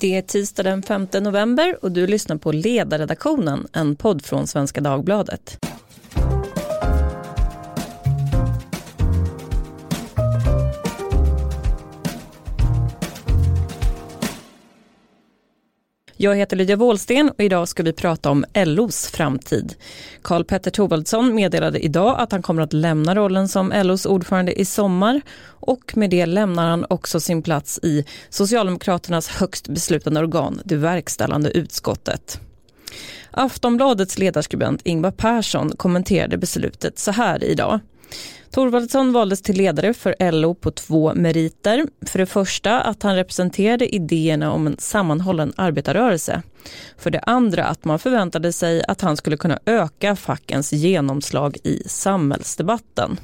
Det är tisdag den 5 november och du lyssnar på Ledarredaktionen, en podd från Svenska Dagbladet. Jag heter Lydia Wåhlsten och idag ska vi prata om LOs framtid. Karl Petter Thorwaldsson meddelade idag att han kommer att lämna rollen som LOs ordförande i sommar och med det lämnar han också sin plats i Socialdemokraternas högst beslutande organ, det verkställande utskottet. Aftonbladets ledarskribent Ingvar Persson kommenterade beslutet så här idag. Torvaldsson valdes till ledare för LO på två meriter. För det första att han representerade idéerna om en sammanhållen arbetarrörelse. För det andra att man förväntade sig att han skulle kunna öka fackens genomslag i samhällsdebatten.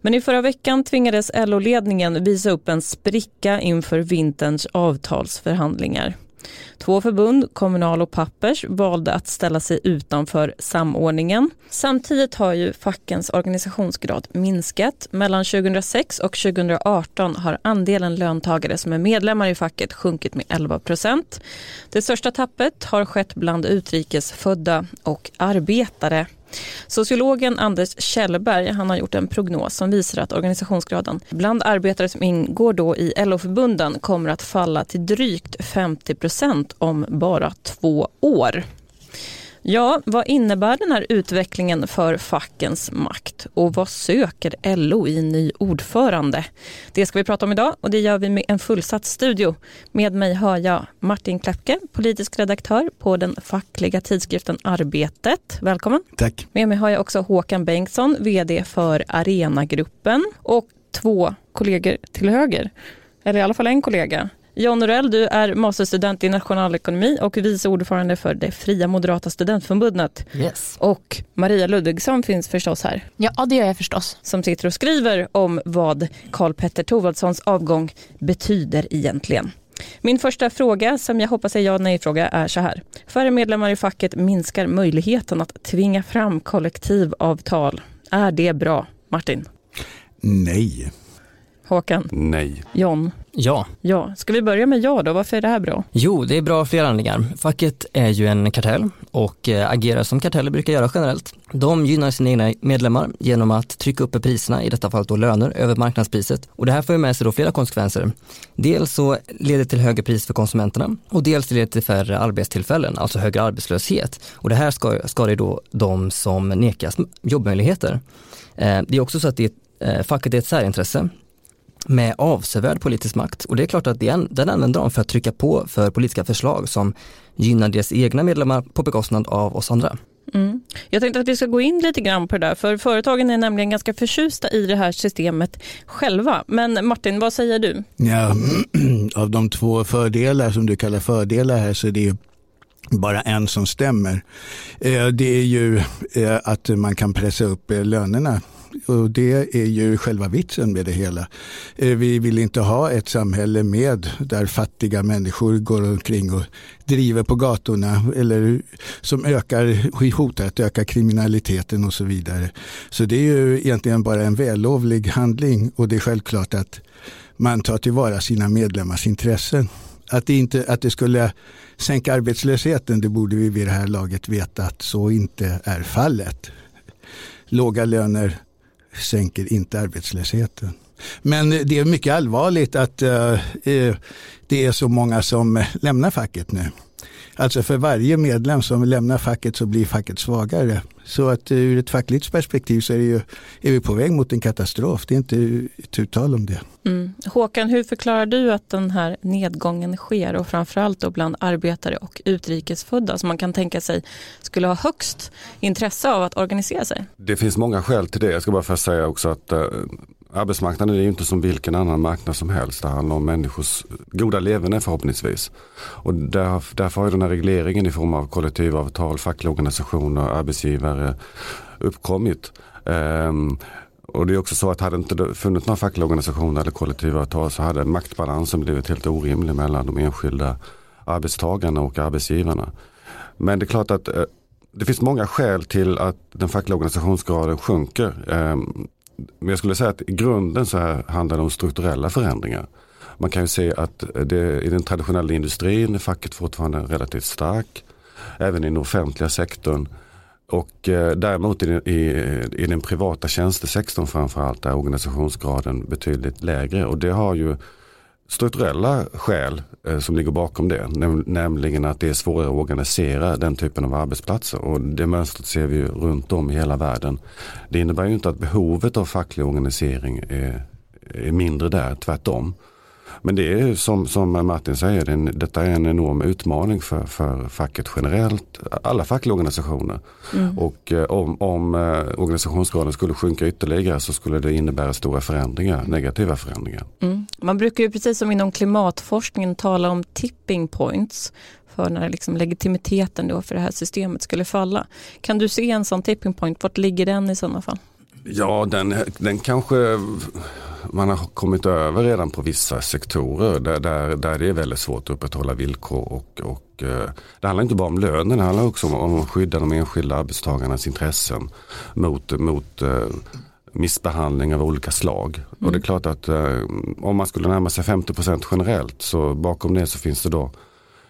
Men i förra veckan tvingades LO-ledningen visa upp en spricka inför vinterns avtalsförhandlingar. Två förbund, Kommunal och Pappers, valde att ställa sig utanför samordningen. Samtidigt har ju fackens organisationsgrad minskat. Mellan 2006 och 2018 har andelen löntagare som är medlemmar i facket sjunkit med 11 procent. Det största tappet har skett bland utrikesfödda och arbetare. Sociologen Anders Kjellberg han har gjort en prognos som visar att organisationsgraden bland arbetare som ingår då i LO-förbunden kommer att falla till drygt 50 procent om bara två år. Ja, vad innebär den här utvecklingen för fackens makt och vad söker LO i ny ordförande? Det ska vi prata om idag och det gör vi med en fullsatt studio. Med mig har jag Martin Klepke, politisk redaktör på den fackliga tidskriften Arbetet. Välkommen. Tack. Med mig har jag också Håkan Bengtsson, vd för Arenagruppen och två kollegor till höger, eller i alla fall en kollega John Norell, du är masterstudent i nationalekonomi och vice ordförande för det Fria Moderata Studentförbundet. Yes. Och Maria Ludvigsson finns förstås här. Ja, det gör jag förstås. Som sitter och skriver om vad Karl Petter Thorwaldssons avgång betyder egentligen. Min första fråga, som jag hoppas är ja nej-fråga, är så här. Färre medlemmar i facket minskar möjligheten att tvinga fram kollektivavtal. Är det bra, Martin? Nej. Håkan? Nej. John? Ja. Ja. Ska vi börja med ja då? Varför är det här bra? Jo, det är bra av flera anledningar. Facket är ju en kartell och äh, agerar som karteller brukar göra generellt. De gynnar sina egna medlemmar genom att trycka upp priserna, i detta fall då löner, över marknadspriset. Och det här får ju med sig då flera konsekvenser. Dels så leder det till högre pris för konsumenterna och dels leder det till färre arbetstillfällen, alltså högre arbetslöshet. Och det här ska, ska det då de som nekas jobbmöjligheter. Eh, det är också så att det, eh, facket är ett särintresse med avsevärd politisk makt. Och det är klart att den, den använder de för att trycka på för politiska förslag som gynnar deras egna medlemmar på bekostnad av oss andra. Mm. Jag tänkte att vi ska gå in lite grann på det där, för företagen är nämligen ganska förtjusta i det här systemet själva. Men Martin, vad säger du? Ja, av de två fördelar som du kallar fördelar här så är det ju bara en som stämmer. Eh, det är ju eh, att man kan pressa upp eh, lönerna och det är ju själva vitsen med det hela. Eh, vi vill inte ha ett samhälle med där fattiga människor går omkring och driver på gatorna eller som ökar, hotar att öka kriminaliteten och så vidare. Så det är ju egentligen bara en vällovlig handling och det är självklart att man tar tillvara sina medlemmars intressen. Att det, inte, att det skulle sänka arbetslösheten, det borde vi vid det här laget veta att så inte är fallet. Låga löner sänker inte arbetslösheten. Men det är mycket allvarligt att eh, eh, det är så många som eh, lämnar facket nu. Alltså för varje medlem som lämnar facket så blir facket svagare. Så att ur ett fackligt perspektiv så är, ju, är vi på väg mot en katastrof. Det är inte tu tal om det. Mm. Håkan, hur förklarar du att den här nedgången sker och framförallt då bland arbetare och utrikesfödda som man kan tänka sig skulle ha högst intresse av att organisera sig? Det finns många skäl till det. Jag ska bara först säga också att uh, arbetsmarknaden är ju inte som vilken annan marknad som helst. Det handlar om människors goda leverne förhoppningsvis. Och där, därför har ju den här regleringen i form av kollektivavtal, fackliga organisationer, arbetsgivare uppkommit. Um, och det är också så att hade inte funnits några fackliga organisationer eller kollektivavtal så hade maktbalansen blivit helt orimlig mellan de enskilda arbetstagarna och arbetsgivarna. Men det är klart att eh, det finns många skäl till att den fackliga organisationsgraden sjunker. Ehm, men jag skulle säga att i grunden så här handlar det om strukturella förändringar. Man kan ju se att det, i den traditionella industrin är facket fortfarande relativt stark. Även i den offentliga sektorn. Och eh, däremot i, i, i den privata tjänstesektorn framförallt är organisationsgraden betydligt lägre. Och det har ju strukturella skäl eh, som ligger bakom det. Nämligen att det är svårare att organisera den typen av arbetsplatser. Och det mönstret ser vi ju runt om i hela världen. Det innebär ju inte att behovet av facklig organisering är, är mindre där, tvärtom. Men det är som, som Martin säger, det är, detta är en enorm utmaning för, för facket generellt, alla fackliga organisationer. Mm. Och eh, om, om eh, organisationsgraden skulle sjunka ytterligare så skulle det innebära stora förändringar, negativa förändringar. Mm. Man brukar ju precis som inom klimatforskningen tala om tipping points för när liksom legitimiteten då för det här systemet skulle falla. Kan du se en sån tipping point, vart ligger den i sådana fall? Ja, den, den kanske man har kommit över redan på vissa sektorer där, där, där det är väldigt svårt att upprätthålla villkor. Och, och, eh, det handlar inte bara om lönen, det handlar också om, om att skydda de enskilda arbetstagarnas intressen mot, mot eh, missbehandling av olika slag. Mm. Och det är mm. klart att eh, om man skulle närma sig 50 generellt så bakom det så finns det då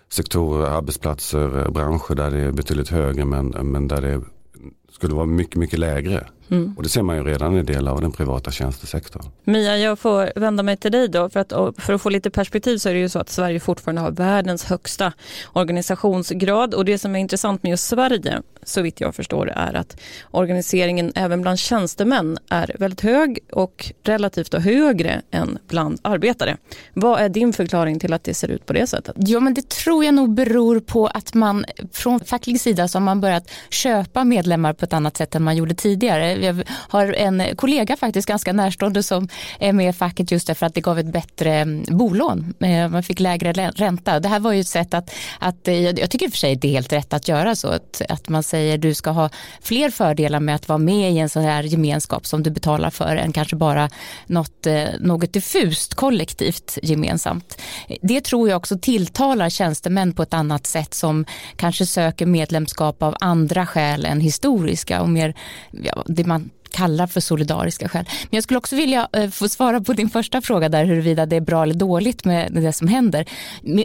sektorer, arbetsplatser, branscher där det är betydligt högre men, men där det skulle vara mycket, mycket lägre. Mm. Och det ser man ju redan i delar av den privata tjänstesektorn. Mia, jag får vända mig till dig då. För att, för att få lite perspektiv så är det ju så att Sverige fortfarande har världens högsta organisationsgrad. Och det som är intressant med just Sverige, så vitt jag förstår, är att organiseringen även bland tjänstemän är väldigt hög och relativt högre än bland arbetare. Vad är din förklaring till att det ser ut på det sättet? Ja, men det tror jag nog beror på att man från facklig sida så har man börjat köpa medlemmar på ett annat sätt än man gjorde tidigare jag har en kollega faktiskt ganska närstående som är med i facket just därför att det gav ett bättre mm, bolån. Eh, man fick lägre ränta. Det här var ju ett sätt att, att eh, jag tycker i och för sig det är helt rätt att göra så. Att, att man säger du ska ha fler fördelar med att vara med i en sån här gemenskap som du betalar för än kanske bara något, eh, något diffust kollektivt gemensamt. Det tror jag också tilltalar tjänstemän på ett annat sätt som kanske söker medlemskap av andra skäl än historiskt historiska och mer ja, det man kallar för solidariska skäl. Men jag skulle också vilja eh, få svara på din första fråga där huruvida det är bra eller dåligt med det som händer.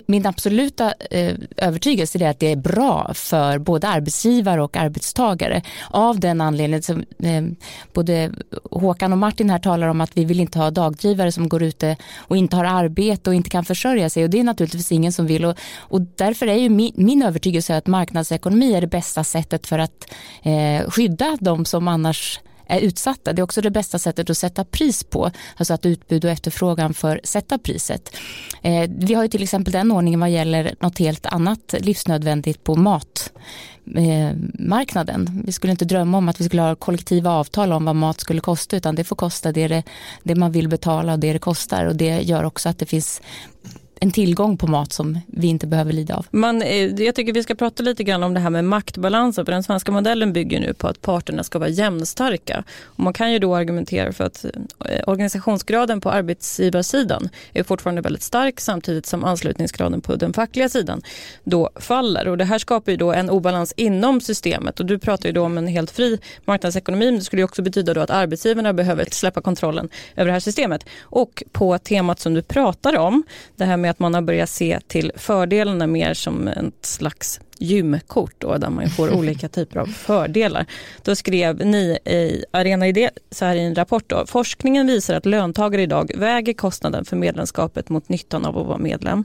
Min absoluta eh, övertygelse är att det är bra för både arbetsgivare och arbetstagare av den anledningen som eh, både Håkan och Martin här talar om att vi vill inte ha dagdrivare som går ute och inte har arbete och inte kan försörja sig och det är naturligtvis ingen som vill och, och därför är ju min, min övertygelse att marknadsekonomi är det bästa sättet för att eh, skydda de som annars är utsatta. Det är också det bästa sättet att sätta pris på, alltså att utbud och efterfrågan för sätta priset. Eh, vi har ju till exempel den ordningen vad gäller något helt annat livsnödvändigt på matmarknaden. Eh, vi skulle inte drömma om att vi skulle ha kollektiva avtal om vad mat skulle kosta utan det får kosta det, det, det man vill betala och det det kostar och det gör också att det finns en tillgång på mat som vi inte behöver lida av. Man, eh, jag tycker vi ska prata lite grann om det här med maktbalansen. För den svenska modellen bygger nu på att parterna ska vara jämnstarka. Och man kan ju då argumentera för att eh, organisationsgraden på arbetsgivarsidan är fortfarande väldigt stark samtidigt som anslutningsgraden på den fackliga sidan då faller. Och det här skapar ju då en obalans inom systemet. Och du pratar ju då om en helt fri marknadsekonomi. Men det skulle ju också betyda då att arbetsgivarna behöver släppa kontrollen över det här systemet. Och på temat som du pratar om, det här med med att man har börjat se till fördelarna mer som ett slags gymkort då, där man får olika typer av fördelar. Då skrev ni i Arena Idé så här i en rapport då, forskningen visar att löntagare idag väger kostnaden för medlemskapet mot nyttan av att vara medlem.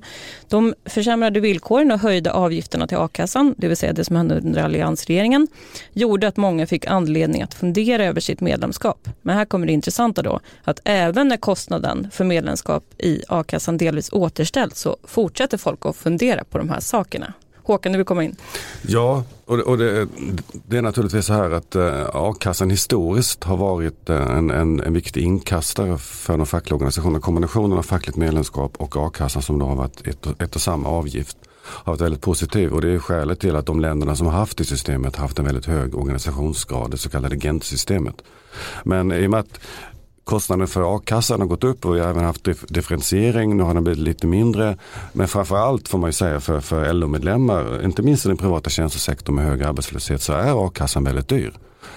De försämrade villkoren och höjda avgifterna till a-kassan, det vill säga det som hände under alliansregeringen, gjorde att många fick anledning att fundera över sitt medlemskap. Men här kommer det intressanta då, att även när kostnaden för medlemskap i a-kassan delvis återställs så fortsätter folk att fundera på de här sakerna. Håkan, du vill komma in. Ja, och, det, och det, det, är naturligtvis så här att eh, a-kassan historiskt har varit eh, en, en, en viktig inkastare för de fackliga organisationerna. Kombinationen av fackligt medlemskap och a-kassan som då har varit ett, ett och samma avgift har varit väldigt positiv och det är skälet till att de länderna som har haft det systemet har haft en väldigt hög organisationsgrad, det så kallade Gent-systemet. Men i och med att kostnaden för a-kassan har gått upp och vi har även haft differentiering. Nu har den blivit lite mindre. Men framförallt får man ju säga för, för LO-medlemmar, inte minst i den privata tjänstesektorn med hög arbetslöshet, så är a-kassan väldigt dyr.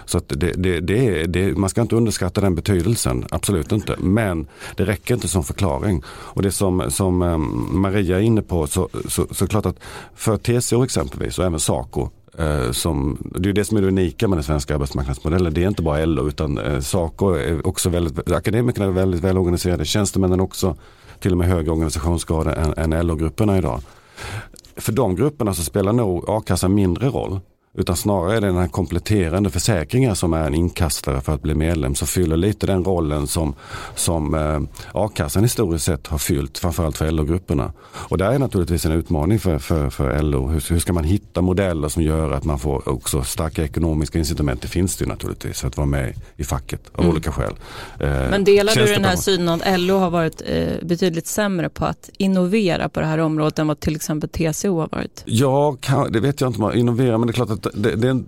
Så att det, det, det, det, man ska inte underskatta den betydelsen, absolut inte. Men det räcker inte som förklaring. Och det som, som eh, Maria är inne på, så, så, så klart att för TCO exempelvis och även SACO Eh, som, det är det som är det unika med den svenska arbetsmarknadsmodellen. Det är inte bara LO utan eh, SACO är också väldigt, akademikerna är väldigt välorganiserade, tjänstemännen också till och med högre organisationsgrad än, än LO-grupperna idag. För de grupperna så spelar nog a-kassan mindre roll. Utan snarare är det den här kompletterande försäkringen som är en inkastare för att bli medlem som fyller lite den rollen som, som eh, a-kassan historiskt sett har fyllt, framförallt för LO-grupperna. Och det är naturligtvis en utmaning för, för, för LO. Hur, hur, ska man hitta modeller som gör att man får också starka ekonomiska incitament? Det finns det ju naturligtvis att vara med i facket av mm. olika skäl. Eh, Men delar du den här synen att LO har varit eh, betydligt sämre på att innovera på det här området än vad till exempel TCO har varit? Ja, det vet jag inte om man innoverar men det är klart att det, det en,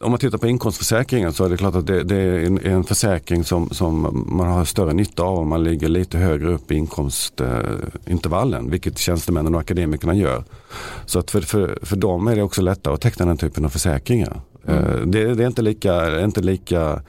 om man tittar på inkomstförsäkringen så är det klart att det, det är en, en, försäkring som, som man har större nytta av om man ligger lite högre upp i inkomstintervallen, vilket tjänstemännen och akademikerna gör. Så att för, för, för dem är det också lättare att teckna den typen av försäkringar. Mm. Eh, det, det, är inte lika, inte lika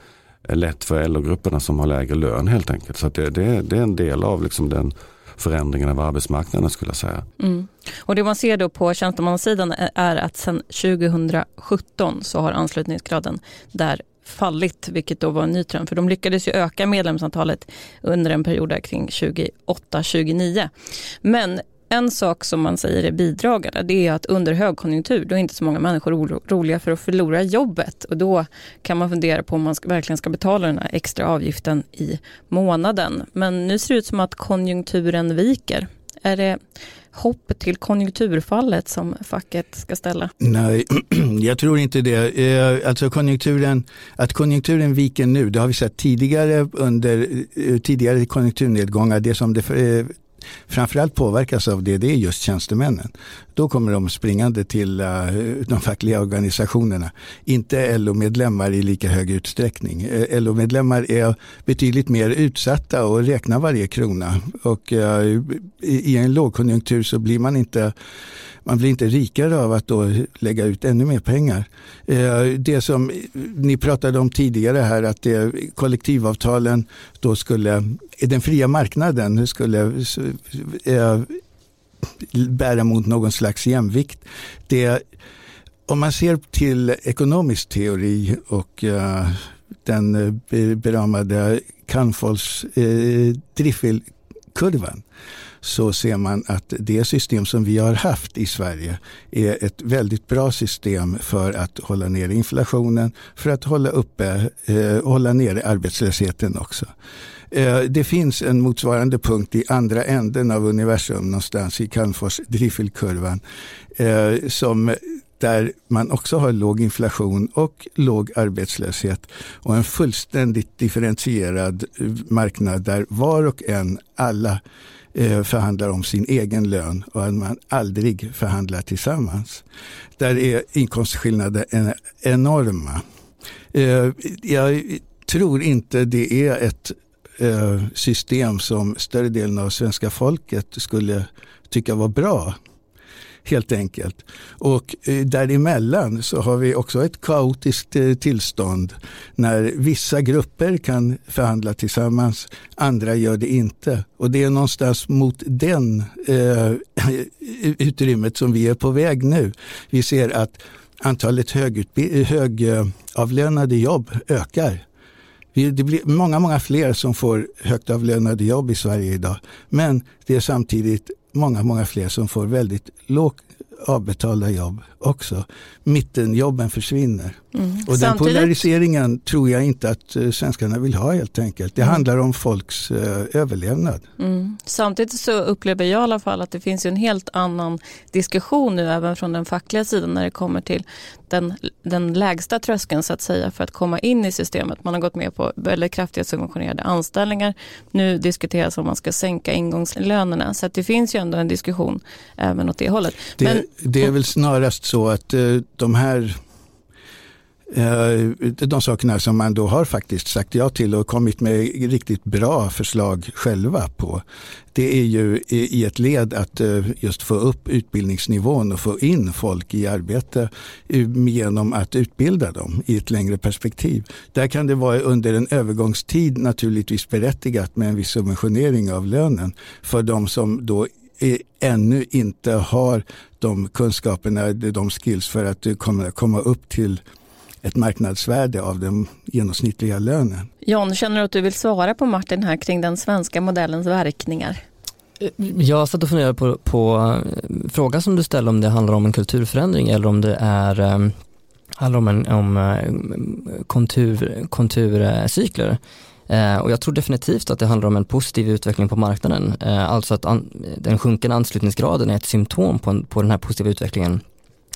lätt för LO-grupperna som har lägre lön helt enkelt. Så det, det, det är en del av liksom den förändringen av arbetsmarknaden skulle jag säga. Mm. Och det man ser då på tjänstemannasidan är att sedan 2017 så har anslutningsgraden där fallit, vilket då var en ny trend. För de lyckades ju öka medlemsantalet under en period där kring 2008-2009. Men en sak som man säger är bidragande det är att under högkonjunktur då är inte så många människor oroliga för att förlora jobbet och då kan man fundera på om man verkligen ska betala den här extra avgiften i månaden. Men nu ser det ut som att konjunkturen viker. Är det hopp till konjunkturfallet som facket ska ställa? Nej, jag tror inte det. Eh, alltså konjunkturen, att konjunkturen viker nu, det har vi sett tidigare under eh, tidigare konjunkturnedgångar. Det som det eh, framförallt påverkas av det, det är just tjänstemännen. Då kommer de springande till uh, de fackliga organisationerna. Inte LO-medlemmar i lika hög utsträckning. Eh, uh, LO-medlemmar är betydligt mer utsatta och räknar varje krona. Och uh, i, i en lågkonjunktur så blir man inte man blir inte rikare av att då lägga ut ännu mer pengar. Det som ni pratade om tidigare här att det, kollektivavtalen då skulle, den fria marknaden skulle bära mot någon slags jämvikt. Det, om man ser till ekonomisk teori och uh, den eh, beramade Canfolls uh, eh, Driffelkurvan så ser man att det system som vi har haft i Sverige är ett väldigt bra system för att hålla ner inflationen, för att hålla uppe, eh, hålla ner arbetslösheten också. Eh, det finns en motsvarande punkt i andra änden av universum någonstans i Calmfors Driffelkurvan eh, som där man också har låg inflation och låg arbetslöshet och en fullständigt differentierad eh, marknad där var och en, alla förhandlar om sin egen lön och att man aldrig förhandlar tillsammans. Där är inkomstskillnaderna enorma. Jag tror inte det är ett Eh, system som större delen av svenska folket skulle tycka var bra. Helt enkelt. Och eh, däremellan så har vi också ett kaotiskt eh, tillstånd när vissa grupper kan förhandla tillsammans, andra gör det inte. Och det är någonstans mot den eh, utrymmet som vi är på väg nu. Vi ser att antalet högavlönade jobb ökar det blir många, många fler som får högt avlönade jobb i Sverige idag. Men det är samtidigt många, många fler som får väldigt lågt avbetalda jobb också. Mittenjobben försvinner. Mm. Och den polariseringen tror jag inte att uh, svenskarna vill ha helt enkelt. Det mm. handlar om folks uh, överlevnad. Mm. Samtidigt så upplever jag i alla fall att det finns en helt annan diskussion nu även från den fackliga sidan när det kommer till den, den lägsta tröskeln så att säga för att komma in i systemet. Man har gått med på väldigt kraftiga subventionerade anställningar. Nu diskuteras om man ska sänka ingångslönerna så att det finns ju ändå en diskussion även åt det hållet. Det, Men, det är väl snarast så att uh, de här Eh, de sakerna som man då har faktiskt sagt ja till och kommit med riktigt bra förslag själva på. Det är ju i ett led att eh, just få upp utbildningsnivån och få in folk i arbete eh, genom att utbilda dem i ett längre perspektiv. Där kan det vara under en övergångstid naturligtvis berättigat med en viss subventionering av lönen för de som då ännu inte har de kunskaperna, de skills för att komma, upp till ett marknadsvärde av den genomsnittliga lönen. John, känner du att du vill svara på Martin här kring den svenska modellens verkningar? Jag satt och funderade på, på frågan som du ställde om det handlar om en kulturförändring eller om det är um, handlar om, en, om kontur, konturcykler. Eh, och jag tror definitivt att det handlar om en positiv utveckling på marknaden. Eh, alltså att an, den sjunkande anslutningsgraden är ett symptom på, på den här positiva utvecklingen.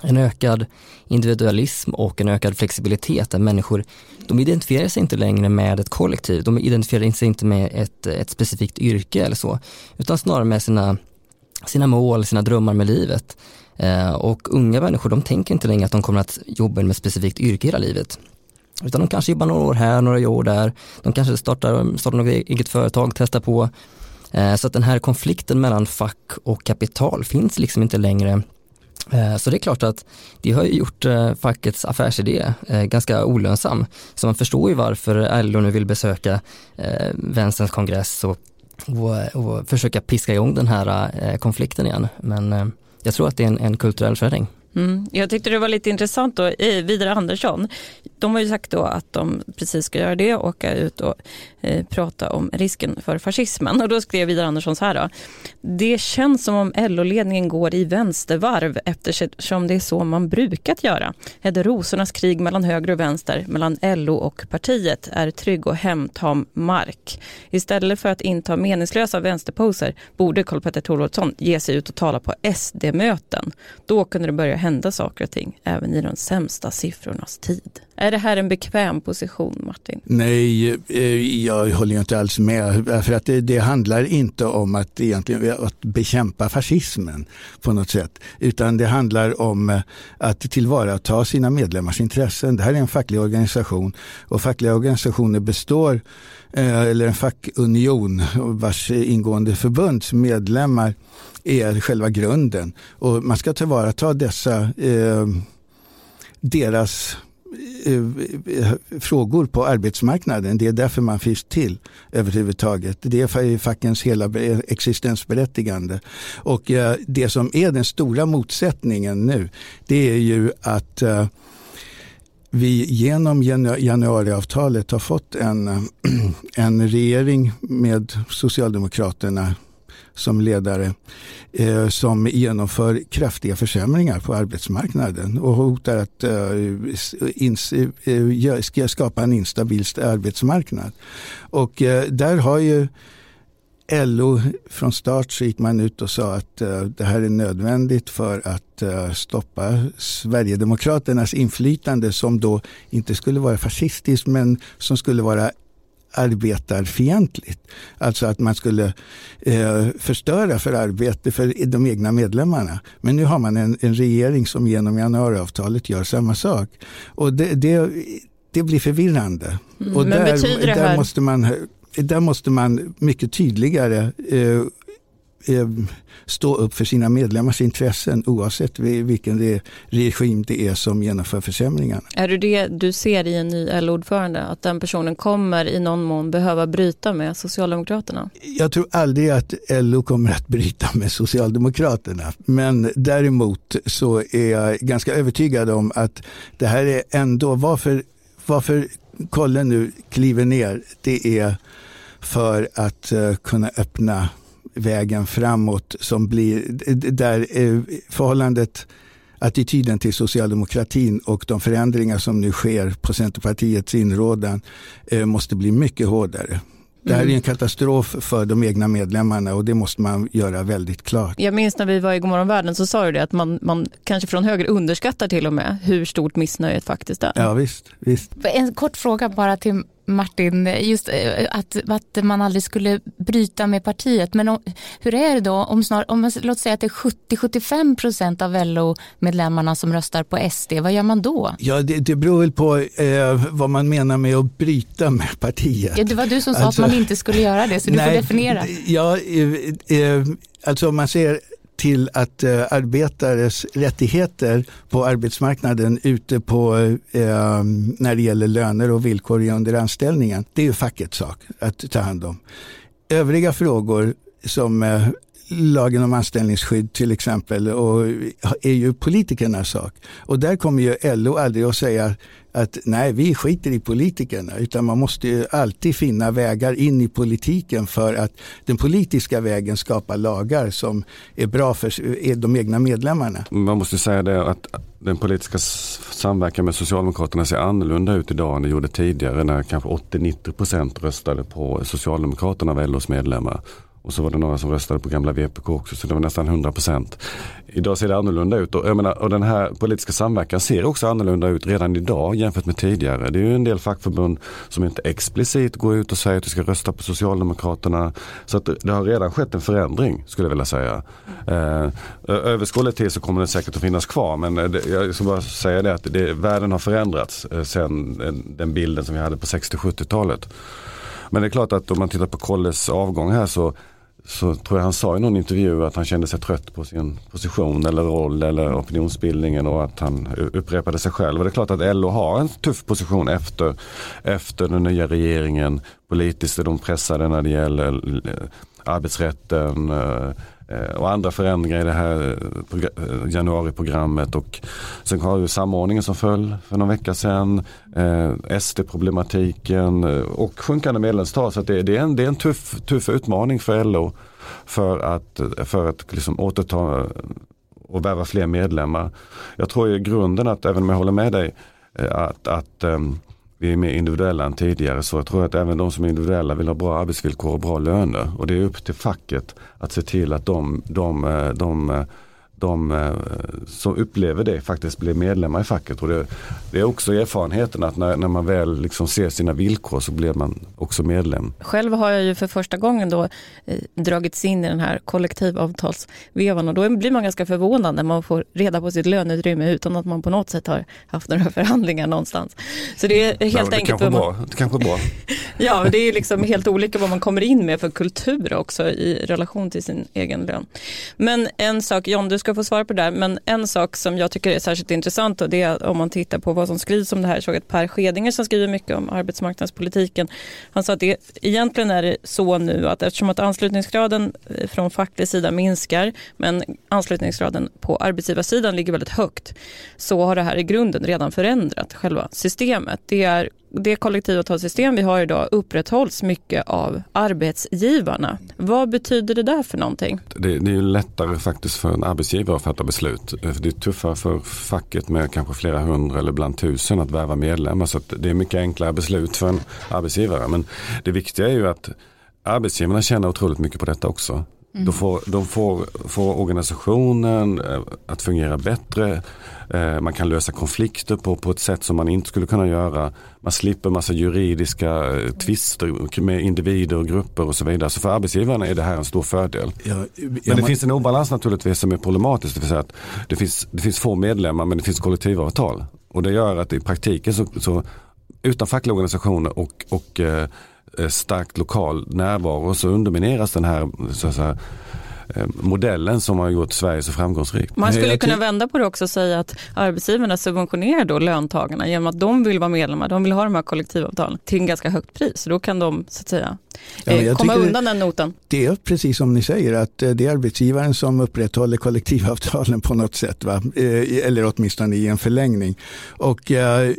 En ökad individualism och en ökad flexibilitet där människor, de identifierar sig inte längre med ett kollektiv, de identifierar sig inte med ett, ett specifikt yrke eller så, utan snarare med sina, sina mål, sina drömmar med livet. Eh, och unga människor, de tänker inte längre att de kommer att jobba med ett specifikt yrke hela livet. Utan de kanske jobbar några år här, några år där. De kanske startar, startar något e-, eget företag, testar på. Eh, så att den här konflikten mellan fack och kapital finns liksom inte längre. Eh, så det är klart att det har gjort eh, fackets affärsidé eh, ganska olönsam. Så man förstår ju varför LO nu vill besöka vänsterns kongress och, och, och försöka piska igång den här konflikten igen. Men jag tror att det är en, en kulturell förändring. Mm. Jag tyckte det var lite intressant då, Vidar Andersson, de har ju sagt då att de precis ska göra det, åka ut och eh, prata om risken för fascismen. Och då skrev Vidar Andersson så här då, det känns som om LO-ledningen går i vänstervarv eftersom det är så man brukat göra. Hedde rosornas krig mellan höger och vänster, mellan LO och partiet, är trygg och hemtam mark. Istället för att inta meningslösa vänsterposer borde Karl-Petter Thorwaldsson ge sig ut och tala på SD-möten. Då kunde det börja hända saker och ting även i de sämsta siffrornas tid. Är det här en bekväm position Martin? Nej, eh, jag håller inte alls med. För att det, det, handlar inte om att, egentligen, eh, att bekämpa fascismen på något sätt. Utan det handlar om eh, att tillvarata sina medlemmars intressen. Det här är en facklig organisation och fackliga organisationer består eller en fackunion vars ingående förbunds medlemmar är själva grunden. Och man ska tillvarata dessa, deras Eh, eh, frågor på arbetsmarknaden. Det är därför man finns till överhuvudtaget. Det är fackens hela existensberättigande. Och eh, det som är den stora motsättningen nu, det är ju att vi genom januariavtalet har fått en, en regering med Socialdemokraterna som ledare eh, som genomför kraftiga försämringar på arbetsmarknaden och hotar att eh, ins, eh, skapa en instabil arbetsmarknad. Och eh, där har ju LO från start så gick man ut och sa att uh, det här är nödvändigt för att uh, stoppa Sverigedemokraternas inflytande som då inte skulle vara fascistiskt men som skulle vara arbetarfientligt. Alltså att man skulle eh, förstöra för arbete för de egna medlemmarna. Men nu har man en, en regering som genom januariavtalet gör samma sak. Och det, det, det blir förvirrande. Mm, och där, där, måste man, där måste man mycket tydligare eh, stå upp för sina medlemmars intressen oavsett vilken regim det är som genomför försämringarna. Är det det du ser i en ny LO-ordförande? Att den personen kommer i någon mån behöva bryta med Socialdemokraterna? Jag tror aldrig att LO kommer att bryta med Socialdemokraterna. Men däremot så är jag ganska övertygad om att det här är ändå varför, varför Kolle nu kliver ner. Det är för att uh, kunna öppna vägen framåt som blir där förhållandet attityden till socialdemokratin och de förändringar som nu sker på Centerpartiets inrådan eh, måste bli mycket hårdare. Det här är mm. en katastrof för de egna medlemmarna och det måste man göra väldigt klart. Jag minns när vi var i Gomorron världen så sa du det att man, man kanske från höger underskattar till och med hur stort missnöjet faktiskt är. Ja visst, visst. En kort fråga bara till Martin, just eh, att, att man aldrig skulle bryta med partiet. Men om, hur är det då om, snar, om man, låt säga att det är 70-75 procent av LO-medlemmarna som röstar på SD, vad gör man då? Ja, det, det beror väl på eh, vad man menar med att bryta med partiet. Ja, det var du som sa alltså, att man inte skulle göra det, så du nej, får definiera. Ja, eh, eh, alltså om man ser till att eh, arbetares rättigheter på arbetsmarknaden ute på eh, när det gäller löner och villkor under anställningen. Det är ju fackets sak att ta hand om. Övriga frågor som eh, lagen om anställningsskydd till exempel och är ju politikernas sak. Och där kommer ju LO aldrig att säga att nej, vi skiter i politikerna, utan man måste ju alltid finna vägar in i politiken för att den politiska vägen skapa lagar som är bra för de egna medlemmarna. Man måste säga det att den politiska samverkan med Socialdemokraterna ser annorlunda ut idag än det gjorde tidigare när kanske 80-90% röstade på Socialdemokraterna av LOs medlemmar. Och så var det några som röstade på gamla VPK också, så det var nästan 100 procent. Idag ser det annorlunda ut och, jag menar, och den här politiska samverkan ser också annorlunda ut redan idag jämfört med tidigare. Det är ju en del fackförbund som inte explicit går ut och säger att du ska rösta på Socialdemokraterna. Så att det har redan skett en förändring skulle jag vilja säga. Eh, överskådlig tid så kommer det säkert att finnas kvar men eh, det, jag ska bara säga det att det, världen har förändrats eh, sen eh, den bilden som vi hade på 60-70-talet. Men det är klart att om man tittar på Kolles avgång här så så tror jag han sa i någon intervju att han kände sig trött på sin position eller roll eller opinionsbildningen och att han upprepade sig själv. Och det är klart att LO har en tuff position efter, efter den nya regeringen. Politiskt är de pressade när det gäller arbetsrätten, Eh, Eh, och andra förändringar i det här eh, eh, januariprogrammet och sen har vi samordningen som föll för någon vecka sedan, eh, SD-problematiken och sjunkande medlemstal. Så det, det, är en, det är en tuff, tuff utmaning för LO för att, för att liksom återta och värva fler medlemmar. Jag tror i grunden att, även om jag håller med dig, att, att ehm, vi är mer individuella än tidigare så jag tror att även de som är individuella vill ha bra arbetsvillkor och bra löner. Och det är upp till facket att se till att de, de, eh, de, eh, de eh, som upplever det faktiskt blir medlemmar i facket. Och det, det, är också erfarenheten att när, när man väl liksom ser sina villkor så blir man också medlem. Själv har jag ju för första gången då eh, dragits in i den här kollektivavtalsvevan och då blir man ganska förvånad när man får reda på sitt löneutrymme utan att man på något sätt har haft några förhandlingar någonstans. Så det är helt ja, det enkelt. Kanske man... bra. Det kanske är bra. ja, det är liksom helt olika vad man kommer in med för kultur också i relation till sin egen lön. Men en sak, John, du ska få svara på det där, men en sak som jag tycker är särskilt intressant och det är om man tittar på vad som skrivs om det här. Jag såg att Per Skedinger som skriver mycket om arbetsmarknadspolitiken. Han sa att det, egentligen är det så nu att eftersom att anslutningsgraden eh, från facklig sida minskar men anslutningsgraden på arbetsgivarsidan ligger väldigt högt så har det här i grunden redan förändrat själva systemet. Det är det kollektivavtalssystem vi har idag upprätthålls mycket av arbetsgivarna. Vad betyder det där för någonting? Det, det är lättare faktiskt för en arbetsgivare att fatta beslut. Eh, det är tuffare för facket med kanske flera hundra eller ibland tusen att värva medlemmar. Så det är mycket enklare beslut för en arbetsgivare. Men det viktiga är ju att arbetsgivarna tjänar otroligt mycket på detta också. Mm. De, får, de får, får organisationen eh, att fungera bättre. Eh, man kan lösa konflikter på, på ett sätt som man inte skulle kunna göra. Man slipper massa juridiska eh, tvister med individer och grupper och så vidare. Så för arbetsgivarna är det här en stor fördel. Ja, ja, men det man... finns en obalans naturligtvis som är problematisk. Det, vill säga att det, finns, det finns få medlemmar men det finns kollektivavtal. Och det gör att i praktiken så, så utan fackliga organisationer och, och starkt lokal närvaro så undermineras den här så att säga, eh, modellen som har gjort Sverige så framgångsrikt. Man skulle kunna vända på det också och säga att arbetsgivarna subventionerar då löntagarna genom att de vill vara medlemmar, de vill ha de här kollektivavtalen till en ganska högt pris. Då kan de så att säga ja, eh, komma undan den noten. Det är precis som ni säger att det är arbetsgivaren som upprätthåller kollektivavtalen på något sätt, va? eller åtminstone i en förlängning. Och eh,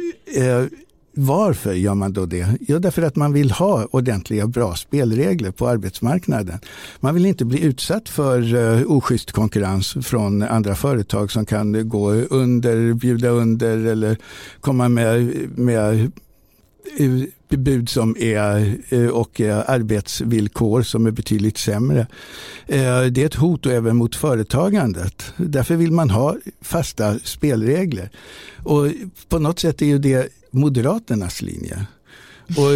varför gör man då det? Jo, därför att man vill ha ordentliga bra spelregler på arbetsmarknaden. Man vill inte bli utsatt för uh, oschysst konkurrens från andra företag som kan gå under, bjuda under eller komma med, med bud som är, eh, och eh, arbetsvillkor som är betydligt sämre. Eh, det är ett hot även mot företagandet. Därför vill man ha fasta spelregler. Och på något sätt är ju det Moderaternas linje. Och,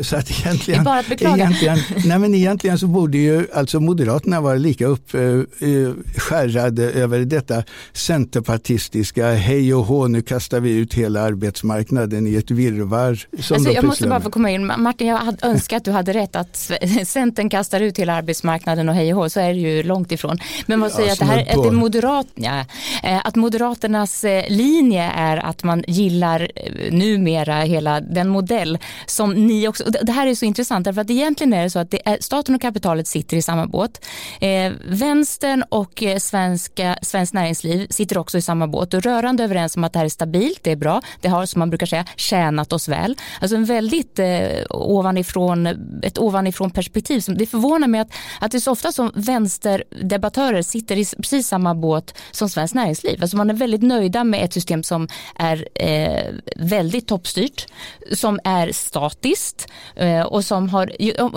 så att egentligen, det är bara att beklaga. Egentligen, nej men egentligen så borde ju alltså Moderaterna vara lika uppskärrade uh, över detta centerpartistiska hej och hå, nu kastar vi ut hela arbetsmarknaden i ett virrvarr. Som alltså, jag måste bara få komma in, Martin jag hade önskat att du hade rätt att Centern kastar ut hela arbetsmarknaden och hej och hå, så är det ju långt ifrån. Men vad säger ja, att, det här, att, det moderat, ja, eh, att Moderaternas eh, linje är att man gillar numera hela den modell som ni också, det här är så intressant därför att egentligen är det så att det är, staten och kapitalet sitter i samma båt. Eh, vänstern och eh, svenska, svenskt näringsliv sitter också i samma båt och rörande överens om att det här är stabilt, det är bra, det har som man brukar säga tjänat oss väl. Alltså en väldigt eh, ovanifrån, ett ovanifrån perspektiv. Det förvånar mig att, att det är så ofta som vänsterdebattörer sitter i precis samma båt som svenskt näringsliv. Alltså man är väldigt nöjda med ett system som är eh, väldigt toppstyrt, som är statiskt eh, och som har,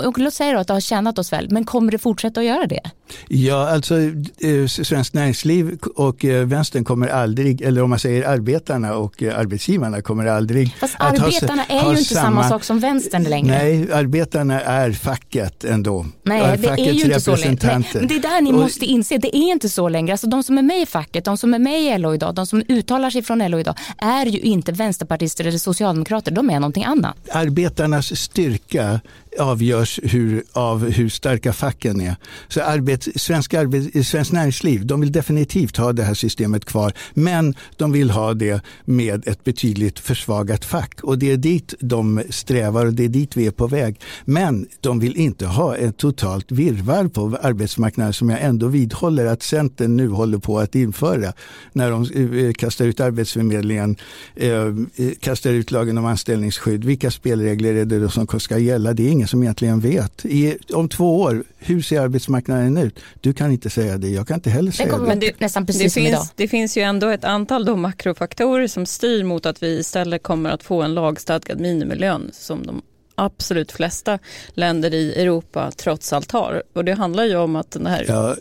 och låt säga att det har tjänat oss väl, men kommer det fortsätta att göra det? Ja, alltså eh, Svenskt Näringsliv och eh, vänstern kommer aldrig, eller om man säger arbetarna och arbetsgivarna kommer aldrig Fast att arbetarna ha, är ju inte samma, sak som vänstern längre. Nej, arbetarna är facket ändå. Nej, det är ju inte så längre. Nej, det är där ni och, måste inse, det är inte så längre. Alltså de som är med i facket, de som är med i LO idag, de som uttalar sig från LO idag, är ju inte vänsterpartister eller socialdemokrater, de är någonting annat. Arbetarnas styrka avgörs hur, av hur starka facken är. Så arbet, svensk, arbet, svensk näringsliv de vill definitivt ha det här systemet kvar men de vill ha det med ett betydligt försvagat fack. Och det är dit de strävar och det är dit vi är på väg. Men de vill inte ha ett totalt virvar på arbetsmarknaden som jag ändå vidhåller att Centern nu håller på att införa när de eh, kastar ut Arbetsförmedlingen, eh, eh, kastar ut lagen om anställningsskydd. Vilka spelregler är det som ska gälla? Det är ingen som egentligen vet. I, om två år, hur ser arbetsmarknaden ut? Du kan inte säga det, jag kan inte heller säga det. Men det, nästan precis det, finns, idag. det finns ju ändå ett antal då makrofaktorer som styr mot att vi istället kommer att få en lagstadgad minimilön som de absolut flesta länder i Europa trots allt har. Och det handlar ju om att den här... Ja,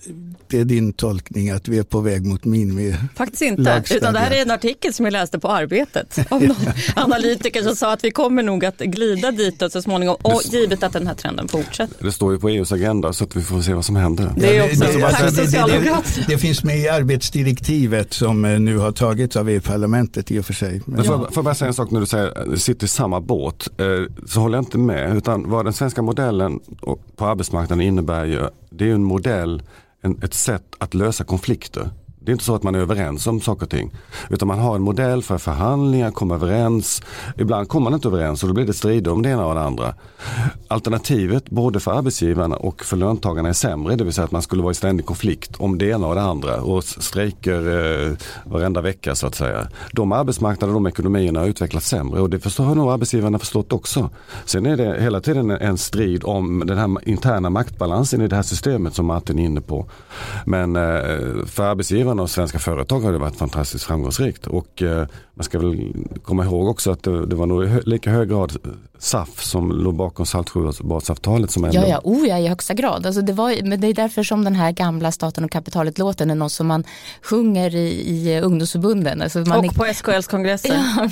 det är din tolkning att vi är på väg mot minimi Faktiskt inte, utan det här är en artikel som jag läste på Arbetet av någon analytiker som sa att vi kommer nog att glida ditåt så småningom, och givet att den här trenden fortsätter. Det står ju på EUs agenda så att vi får se vad som händer. Det, är också, det, det, alltså, det, det, det, finns med i arbetsdirektivet som eh, nu har tagits av EU-parlamentet i och för sig. Men, får, får jag bara säga en sak när du säger att sitter i samma båt, eh, så håller jag inte med. Utan vad den svenska modellen på arbetsmarknaden innebär ju, det är en modell, en, ett sätt att lösa konflikter. Det är inte så att man är överens om saker och ting. Utan man har en modell för förhandlingar, komma överens. Ibland kommer man inte överens och då blir det strider om det ena och det andra. Alternativet både för arbetsgivarna och för löntagarna är sämre. Det vill säga att man skulle vara i ständig konflikt om det ena och det andra och strejker eh, varenda vecka så att säga. De arbetsmarknaderna och de ekonomierna har utvecklats sämre och det förstår har nog arbetsgivarna förstått också. Sen är det hela tiden en strid om den här interna maktbalansen i det här systemet som Martin är inne på. Men eh, för arbetsgivarna Nederländerna och svenska företag har det varit fantastiskt framgångsrikt. Och eh, man ska väl komma ihåg också att det, det var nog i lika hög grad SAF som låg bakom Saltsjöbadsavtalet som ändå... Ja, ja, oh, ja, i högsta grad. Alltså det, var, men det är därför som den här gamla staten och kapitalet-låten är något som man sjunger i, i ungdomsförbunden. Alltså man och är, på SKLs kongresser. Ja,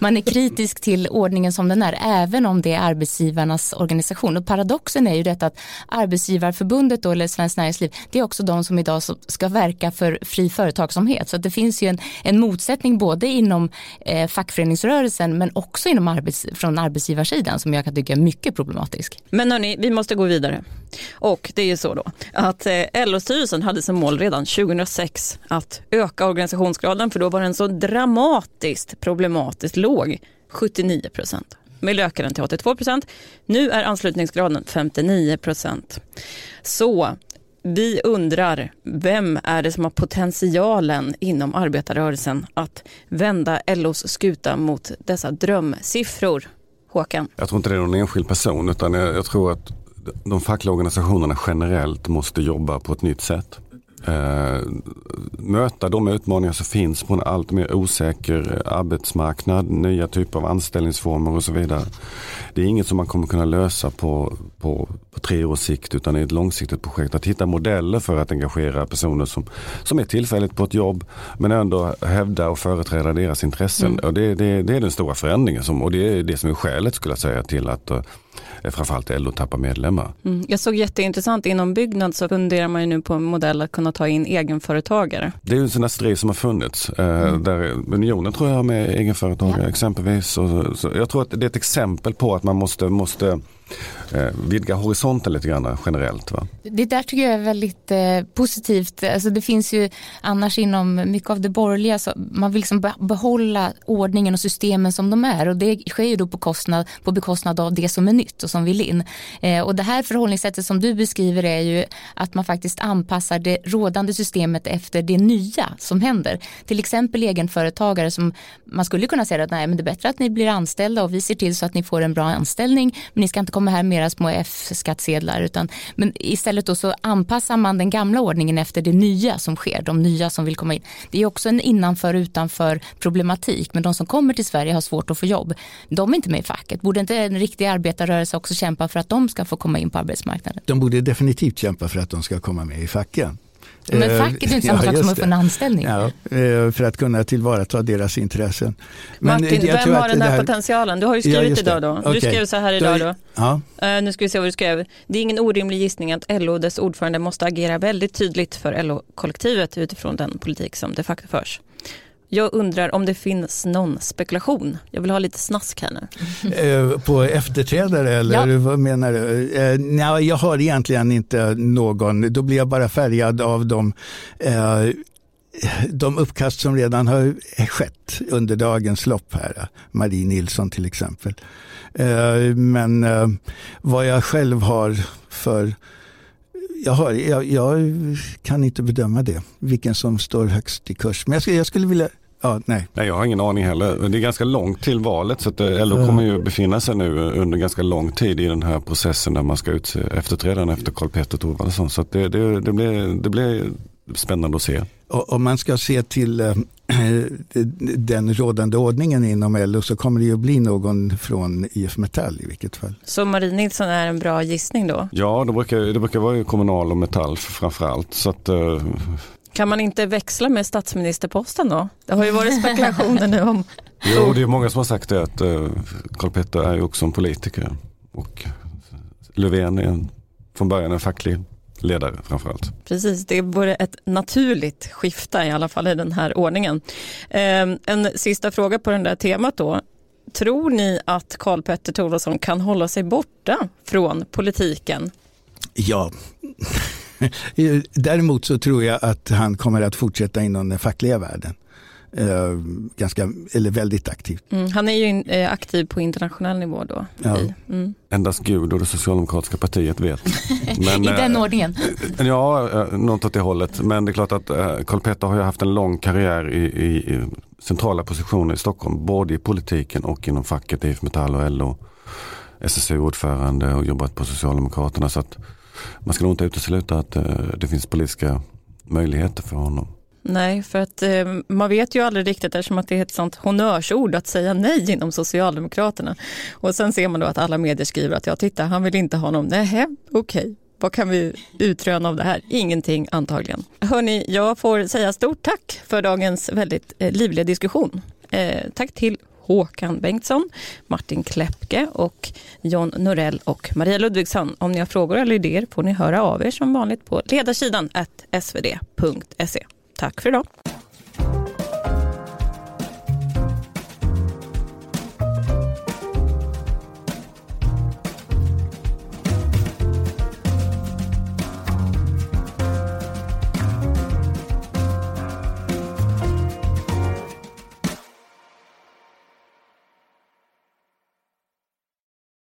man är kritisk till ordningen som den är, även om det är arbetsgivarnas organisation. Och paradoxen är ju detta att Arbetsgivarförbundet då, eller Svenskt Näringsliv, det är också de som idag ska verka för fri företagsamhet. Så det finns ju en, en motsättning både inom eh, fackföreningsrörelsen men också inom arbets, från arbetsgivarsidan som jag kan tycka är mycket problematisk. Men hörni, vi måste gå vidare. Och det är ju så då att eh, LO-styrelsen hade som mål redan 2006 att öka organisationsgraden för då var den så dramatiskt problematiskt låg, 79 procent. Vi ökar den till 82 procent. Nu är anslutningsgraden 59 procent. Så vi undrar, vem är det som har potentialen inom arbetarrörelsen att vända LOs skuta mot dessa drömsiffror? Håkan? Jag tror inte det är någon enskild person utan jag, jag tror att de fackliga organisationerna generellt måste jobba på ett nytt sätt eh, möta de utmaningar som finns på en allt mer osäker arbetsmarknad, nya typer av anställningsformer och så vidare. Det är inget som man kommer kunna lösa på, på, på tre års sikt utan det är ett långsiktigt projekt. Att hitta modeller för att engagera personer som, som är tillfälligt på ett jobb men ändå hävda och företräda deras intressen. Mm. Och det, det, det, är den stora förändringen som, och det är det som är skälet skulle jag säga till att uh, framförallt LO tappar medlemmar. Mm. Jag såg jätteintressant inom byggnad så funderar man ju nu på en modell att kunna ta in egenföretagare. Det är ju en sån här strid som har funnits. Eh, mm. Där Unionen tror jag med egenföretagare ja. exempelvis. Och, så, jag tror att det är ett exempel på att man måste, måste eh, vidga horisonten lite grann generellt. Va? Det där tycker jag är väldigt eh, positivt. Alltså det finns ju annars inom mycket av det borgerliga, så man vill liksom behålla ordningen och systemen som de är och det sker ju då på, kostnad, på bekostnad av det som är nytt och som vill in. Eh, och det här förhållningssättet som du beskriver är ju att man faktiskt anpassar det rådande systemet efter det nya som händer. Till exempel egenföretagare som man skulle kunna säga att nej men det är bättre att ni blir anställda och vi ser till så att ni får en bra anställning men ni ska inte kommer här mera små F-skattsedlar utan men istället då så anpassar man den gamla ordningen efter det nya som sker, de nya som vill komma in. Det är också en innanför utanför problematik men de som kommer till Sverige har svårt att få jobb. De är inte med i facket. Borde inte en riktig arbetarrörelse också kämpa för att de ska få komma in på arbetsmarknaden? De borde definitivt kämpa för att de ska komma med i facken. Men eh, facket är inte samma sak som att få en anställning. Ja, eh, för att kunna tillvarata deras intressen. Men Martin, vem har den där här... potentialen? Du har ju skrivit ja, idag då. Du okay. skrev så här idag då. Ja. Uh, nu ska vi se vad du skrev. Det är ingen orimlig gissning att LO och dess ordförande måste agera väldigt tydligt för LO-kollektivet utifrån den politik som de facto förs. Jag undrar om det finns någon spekulation. Jag vill ha lite snask här nu. Eh, på efterträdare eller ja. vad menar du? Eh, nej, jag har egentligen inte någon. Då blir jag bara färgad av de eh, de uppkast som redan har skett under dagens lopp här. Marie Nilsson till exempel. Men vad jag själv har för jag, har, jag, jag, kan inte bedöma det, vilken som står högst i kurs. Men jag skulle, jag skulle vilja Ja, nej. nej. Jag har ingen aning heller. Det är ganska långt till valet så att eh, LO kommer ju befinna sig nu under ganska lång tid i den här processen där man ska utse efterträdaren efter Karl Petter Thorwaldsson. Så det, det, det, blir, det blir spännande att se. Om man ska se till äh, den rådande ordningen inom LO så kommer det ju bli någon från IF Metall i vilket fall. Så Marie Nilsson är en bra gissning då? Ja, det brukar, det brukar vara kommunal och Metall framförallt. Så att, äh, kan man inte växla med statsministerposten då? Det har ju varit spekulationer nu om. Jo, det är många som har sagt det att uh, Karl Petter är ju också en politiker och Löfven är en, från början en facklig ledare framförallt. Precis, det vore ett naturligt skifte i alla fall i den här ordningen. Um, en sista fråga på det där temat då. Tror ni att Karl Petter Thorwaldsson kan hålla sig borta från politiken? Ja. Däremot så tror jag att han kommer att fortsätta inom den fackliga världen. Uh, ganska, eller väldigt aktivt. Mm, han är ju in, eh, aktiv på internationell nivå då. Ja. Mm. Endast Gud och det socialdemokratiska partiet vet. Men, I den eh, ordningen? ja, något åt det hållet. Men det är klart att Karl Petter har ju haft en lång karriär i, i, i centrala positioner i Stockholm. Både i politiken och inom facket, IF Metall och LO. SSU-ordförande och jobbat på Socialdemokraterna. Så att man ska nog inte utesluta att eh, det finns politiska möjligheter för honom. Nej, för att eh, man vet ju aldrig riktigt eftersom att det är ett sånt honnörsord att säga nej inom Socialdemokraterna. Och sen ser man då att alla medier skriver att ja, titta, han vill inte ha honom. Nej, okej. Okay. Vad kan vi utröna av det här? Ingenting antagligen. Hörni, jag får säga stort tack för dagens väldigt eh, livliga diskussion. Eh, tack till Håkan Bengtsson, Martin Kläppke och John Norell och Maria Ludvigsson. Om ni har frågor eller idéer får ni höra av er som vanligt på ledarsidan svd.se. Tack för idag.